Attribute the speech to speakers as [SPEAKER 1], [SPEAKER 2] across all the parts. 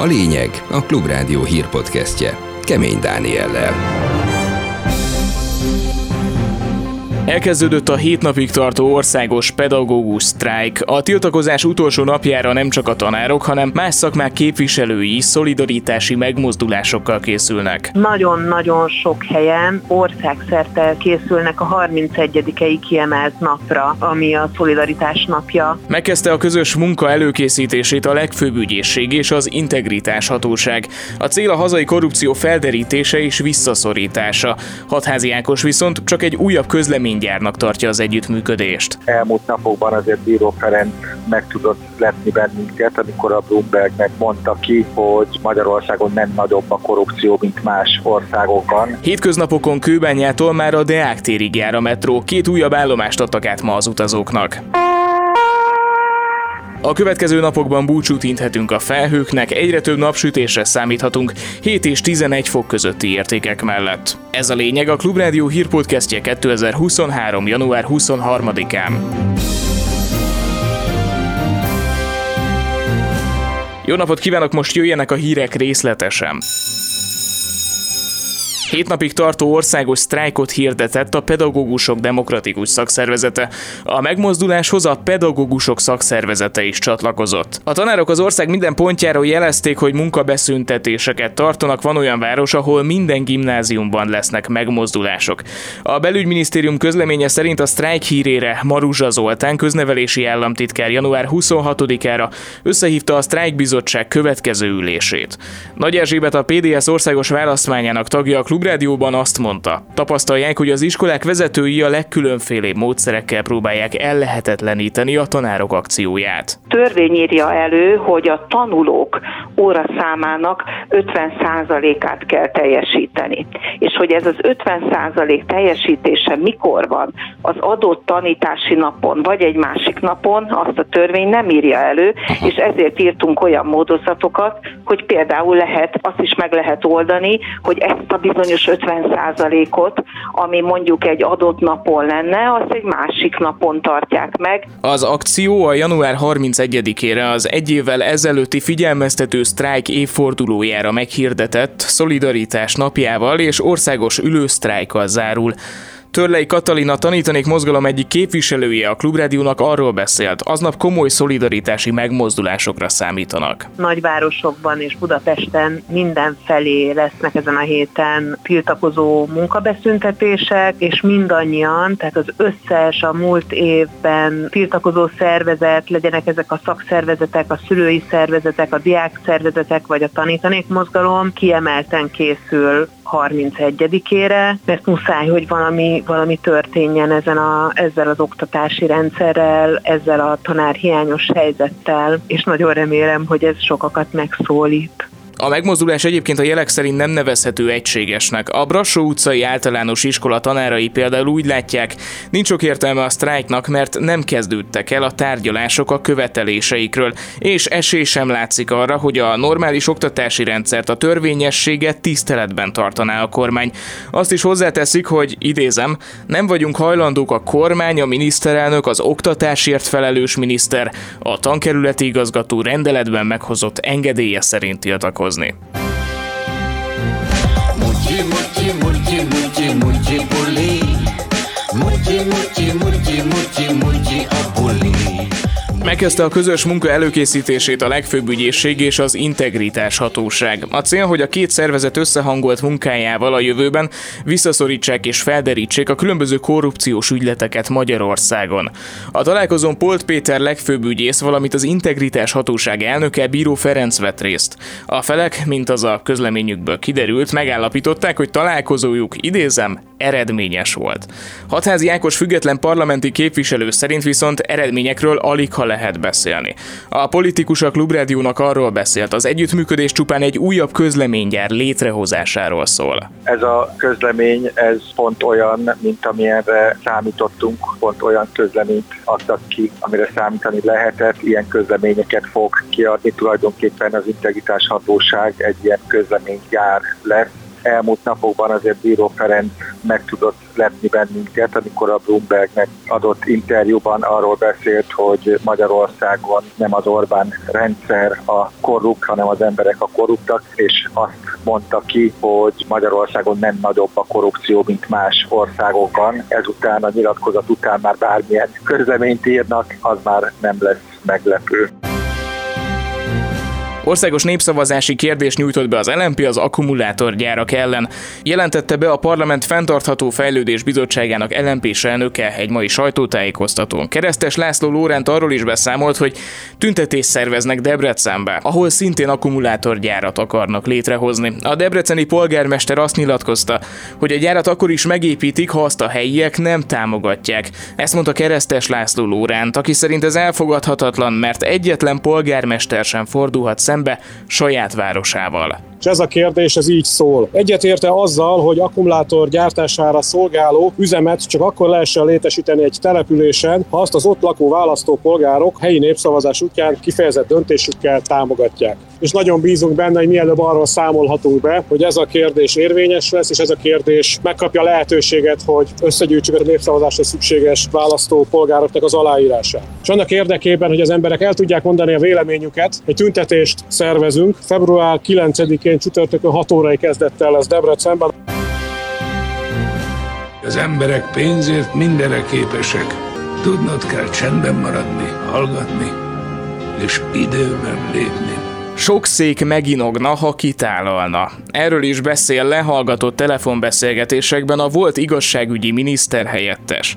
[SPEAKER 1] A lényeg a Klubrádió hírpodcastje Kemény Dániellel.
[SPEAKER 2] Elkezdődött a hét napig tartó országos pedagógus sztrájk. A tiltakozás utolsó napjára nem csak a tanárok, hanem más szakmák képviselői is szolidaritási megmozdulásokkal készülnek.
[SPEAKER 3] Nagyon-nagyon sok helyen országszerte készülnek a 31 kiemelt napra, ami a szolidaritás napja.
[SPEAKER 2] Megkezdte a közös munka előkészítését a legfőbb ügyészség és az integritás hatóság. A cél a hazai korrupció felderítése és visszaszorítása. Hatházi Ákos viszont csak egy újabb közlemény gyárnak tartja az együttműködést.
[SPEAKER 4] Elmúlt napokban azért Bíró Ferenc meg tudott lepni bennünket, amikor a Bloomberg megmondta ki, hogy Magyarországon nem nagyobb a korrupció, mint más országokban.
[SPEAKER 2] Hétköznapokon Kőbányától már a Deák térig jár a metró, két újabb állomást adtak át ma az utazóknak. A következő napokban búcsút inthetünk a felhőknek, egyre több napsütésre számíthatunk 7 és 11 fok közötti értékek mellett. Ez a lényeg a Klubrádió hírpodcastje 2023. január 23-án. Jó napot kívánok, most jöjjenek a hírek részletesen. Hét napig tartó országos sztrájkot hirdetett a Pedagógusok Demokratikus Szakszervezete. A megmozduláshoz a Pedagógusok Szakszervezete is csatlakozott. A tanárok az ország minden pontjáról jelezték, hogy munkabeszüntetéseket tartanak. Van olyan város, ahol minden gimnáziumban lesznek megmozdulások. A belügyminisztérium közleménye szerint a sztrájk hírére Maruzsa Zoltán köznevelési államtitkár január 26-ára összehívta a sztrájkbizottság következő ülését. Nagy Erzsébet a PDS országos választmányának tagja a klub Klubrádióban azt mondta, tapasztalják, hogy az iskolák vezetői a legkülönfélébb módszerekkel próbálják ellehetetleníteni a tanárok akcióját.
[SPEAKER 5] Törvény írja elő, hogy a tanulók óraszámának 50%-át kell teljesíteni. És hogy ez az 50% teljesítése mikor van, az adott tanítási napon, vagy egy másik napon, azt a törvény nem írja elő, és ezért írtunk olyan módozatokat, hogy például lehet, azt is meg lehet oldani, hogy ezt a bizonyos bizonyos 50%-ot, ami mondjuk egy adott napon lenne, azt egy másik napon tartják meg.
[SPEAKER 2] Az akció a január 31-ére az egy évvel ezelőtti figyelmeztető sztrájk évfordulójára meghirdetett Szolidaritás napjával és országos ülősztrájkkal zárul. Törlei Katalina tanítanék mozgalom egyik képviselője a Klubrádiónak arról beszélt, aznap komoly szolidaritási megmozdulásokra számítanak.
[SPEAKER 3] Nagyvárosokban és Budapesten mindenfelé lesznek ezen a héten tiltakozó munkabeszüntetések, és mindannyian, tehát az összes a múlt évben tiltakozó szervezet, legyenek ezek a szakszervezetek, a szülői szervezetek, a diák szervezetek vagy a tanítanék mozgalom kiemelten készül 31-ére, mert muszáj, hogy valami, valami történjen ezen a, ezzel az oktatási rendszerrel, ezzel a tanárhiányos helyzettel, és nagyon remélem, hogy ez sokakat megszólít.
[SPEAKER 2] A megmozdulás egyébként a jelek szerint nem nevezhető egységesnek. A Brassó utcai általános iskola tanárai például úgy látják, nincs sok értelme a sztrájknak, mert nem kezdődtek el a tárgyalások a követeléseikről, és esély sem látszik arra, hogy a normális oktatási rendszert, a törvényességet tiszteletben tartaná a kormány. Azt is hozzáteszik, hogy idézem, nem vagyunk hajlandók a kormány, a miniszterelnök, az oktatásért felelős miniszter, a tankerületi igazgató rendeletben meghozott engedélye szerint tiltakozni серьезные. Мульти-мульти-мульти-мульти-мульти-пули. Мульти-мульти-мульти-мульти-мульти-обули. Megkezdte a közös munka előkészítését a legfőbb ügyészség és az integritás hatóság. A cél, hogy a két szervezet összehangolt munkájával a jövőben visszaszorítsák és felderítsék a különböző korrupciós ügyleteket Magyarországon. A találkozón Polt Péter legfőbb ügyész, valamint az integritás hatóság elnöke Bíró Ferenc vett részt. A felek, mint az a közleményükből kiderült, megállapították, hogy találkozójuk, idézem, eredményes volt. Hatházi Ákos független parlamenti képviselő szerint viszont eredményekről alig ha lehet beszélni. A politikus a Klubrádiónak arról beszélt, az együttműködés csupán egy újabb közleménygyár létrehozásáról szól.
[SPEAKER 4] Ez a közlemény, ez pont olyan, mint amilyenre számítottunk, pont olyan közleményt adtak ki, amire számítani lehetett, ilyen közleményeket fog kiadni, tulajdonképpen az integritás hatóság egy ilyen közleménygyár lesz, elmúlt napokban azért Bíró Ferenc meg tudott lepni bennünket, amikor a Bloombergnek adott interjúban arról beszélt, hogy Magyarországon nem az Orbán rendszer a korrupt, hanem az emberek a korruptak, és azt mondta ki, hogy Magyarországon nem nagyobb a korrupció, mint más országokban. Ezután a nyilatkozat után már bármilyen közleményt írnak, az már nem lesz meglepő.
[SPEAKER 2] Országos népszavazási kérdést nyújtott be az LNP az akkumulátorgyárak ellen. Jelentette be a Parlament Fentartható Fejlődés Bizottságának lnp elnöke egy mai sajtótájékoztatón. Keresztes László Lórent arról is beszámolt, hogy tüntetés szerveznek Debrecenbe, ahol szintén akkumulátorgyárat akarnak létrehozni. A debreceni polgármester azt nyilatkozta, hogy a gyárat akkor is megépítik, ha azt a helyiek nem támogatják. Ezt mondta Keresztes László Lórent, aki szerint ez elfogadhatatlan, mert egyetlen polgármester sem fordulhat szembe saját városával.
[SPEAKER 6] És ez a kérdés ez így szól. Egyetérte azzal, hogy akkumulátor gyártására szolgáló üzemet csak akkor lehessen létesíteni egy településen, ha azt az ott lakó választópolgárok helyi népszavazás útján kifejezett döntésükkel támogatják. És nagyon bízunk benne, hogy mielőbb arról számolhatunk be, hogy ez a kérdés érvényes lesz, és ez a kérdés megkapja lehetőséget, hogy összegyűjtsük a népszavazásra szükséges választópolgároknak az aláírását. És annak érdekében, hogy az emberek el tudják mondani a véleményüket, egy tüntetést szervezünk. Február 9-én pénteken csütörtökön 6 órai kezdett el ez Debrecenben.
[SPEAKER 7] Az emberek pénzért mindenre képesek. Tudnod kell csendben maradni, hallgatni, és időben lépni.
[SPEAKER 2] Sok szék meginogna, ha kitálalna. Erről is beszél lehallgatott telefonbeszélgetésekben a volt igazságügyi miniszter helyettes.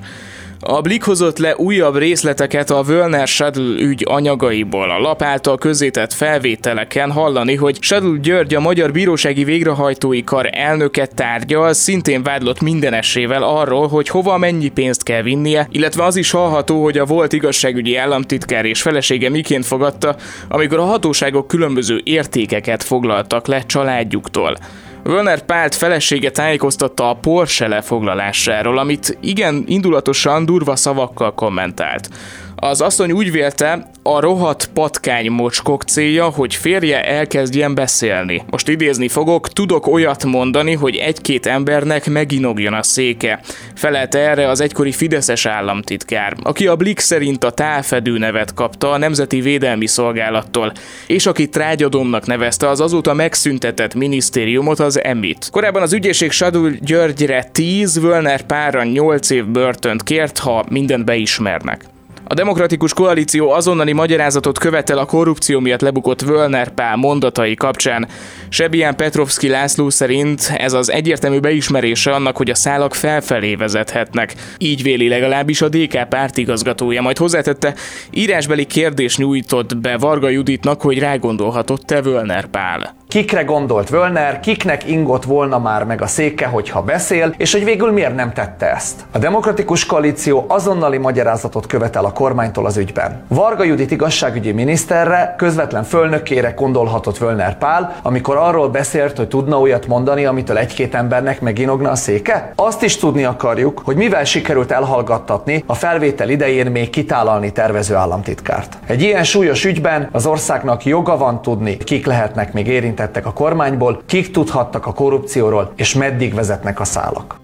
[SPEAKER 2] A Blik hozott le újabb részleteket a Völner Shuttle ügy anyagaiból. A lap által közzétett felvételeken hallani, hogy Shuttle György a Magyar Bírósági Végrehajtói Kar elnöke tárgyal, szintén vádlott mindenesével arról, hogy hova mennyi pénzt kell vinnie, illetve az is hallható, hogy a volt igazságügyi államtitkár és felesége miként fogadta, amikor a hatóságok különböző értékeket foglaltak le családjuktól. Werner Pált felesége tájékoztatta a Porsche lefoglalásáról, amit igen indulatosan durva szavakkal kommentált. Az asszony úgy vélte, a rohadt patkány mocskok célja, hogy férje elkezdjen beszélni. Most idézni fogok, tudok olyat mondani, hogy egy-két embernek meginogjon a széke. Felelte erre az egykori Fideszes államtitkár, aki a Blik szerint a tálfedő nevet kapta a Nemzeti Védelmi Szolgálattól, és aki trágyadomnak nevezte az azóta megszüntetett minisztériumot, az EMIT. Korábban az ügyészség Sadul Györgyre 10, Völner pára 8 év börtönt kért, ha mindent beismernek. A demokratikus koalíció azonnali magyarázatot követel a korrupció miatt lebukott Völner Pál mondatai kapcsán. Sebián Petrovski László szerint ez az egyértelmű beismerése annak, hogy a szálak felfelé vezethetnek. Így véli legalábbis a DK pártigazgatója, majd hozzátette, írásbeli kérdés nyújtott be Varga Juditnak, hogy rágondolhatott-e Völner Pál.
[SPEAKER 8] Kikre gondolt Völner, kiknek ingott volna már meg a széke, hogyha beszél, és hogy végül miért nem tette ezt. A demokratikus koalíció azonnali magyarázatot követel a kormánytól az ügyben. Varga Judit igazságügyi miniszterre, közvetlen fölnökére gondolhatott Völner Pál, amikor arról beszélt, hogy tudna olyat mondani, amitől egy-két embernek meginogna a széke? Azt is tudni akarjuk, hogy mivel sikerült elhallgattatni a felvétel idején még kitálalni tervező államtitkárt. Egy ilyen súlyos ügyben az országnak joga van tudni, kik lehetnek még érintettek a kormányból, kik tudhattak a korrupcióról, és meddig vezetnek a szálak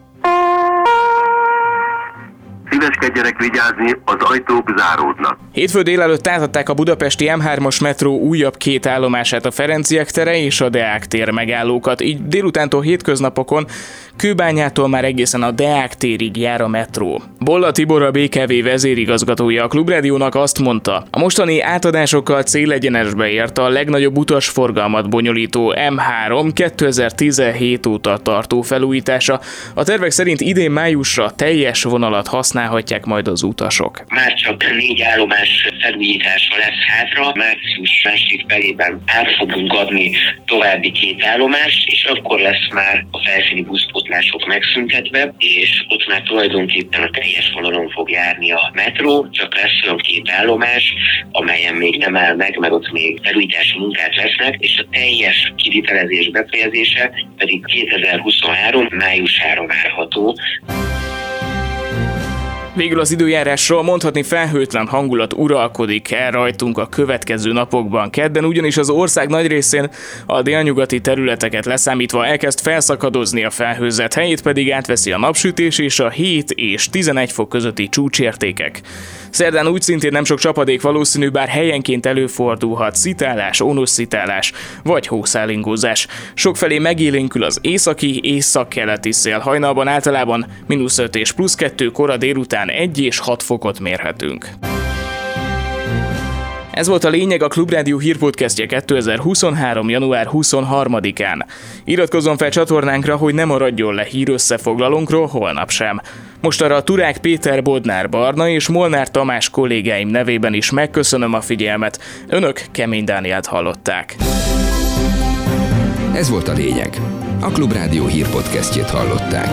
[SPEAKER 9] szíveskedjenek vigyázni, az ajtók záródnak.
[SPEAKER 2] Hétfő délelőtt átadták a budapesti M3-as metró újabb két állomását a Ferenciek tere és a Deák tér megállókat, így délutántól hétköznapokon Kőbányától már egészen a Deák térig jár a metró. Bolla Tibor a BKV vezérigazgatója a Klubrádiónak azt mondta, a mostani átadásokkal célegyenesbe ért a legnagyobb utasforgalmat bonyolító M3 2017 óta tartó felújítása. A tervek szerint idén májusra teljes vonalat használhatják majd az utasok.
[SPEAKER 10] Már csak négy állomás felújítása lesz hátra, március másik felében át fogunk adni további két állomás, és akkor lesz már a felszíni buszpót megállások megszüntetve, és ott már tulajdonképpen a teljes vonalon fog járni a metró, csak lesz olyan két állomás, amelyen még nem áll meg, mert ott még felújítási munkák lesznek, és a teljes kivitelezés befejezése pedig 2023 májusára várható.
[SPEAKER 2] Végül az időjárásról mondhatni felhőtlen hangulat uralkodik el rajtunk a következő napokban. Kedden ugyanis az ország nagy részén a délnyugati területeket leszámítva elkezd felszakadozni a felhőzet, helyét pedig átveszi a napsütés és a 7 és 11 fok közötti csúcsértékek. Szerdán úgy szintén nem sok csapadék valószínű, bár helyenként előfordulhat szitálás, onoszszitálás vagy hószálingózás. Sokfelé megélénkül az északi, észak-keleti szél. Hajnalban általában mínusz 5 és plusz 2, kora délután 1 és 6 fokot mérhetünk. Ez volt a lényeg a Klubrádió hírpodcastje 2023. január 23-án. Iratkozzon fel csatornánkra, hogy ne maradjon le hír összefoglalónkról holnap sem. Most arra a Turák Péter Bodnár Barna és Molnár Tamás kollégáim nevében is megköszönöm a figyelmet. Önök Kemény Dániát hallották.
[SPEAKER 1] Ez volt a lényeg. A Klubrádió hírpodcastjét hallották.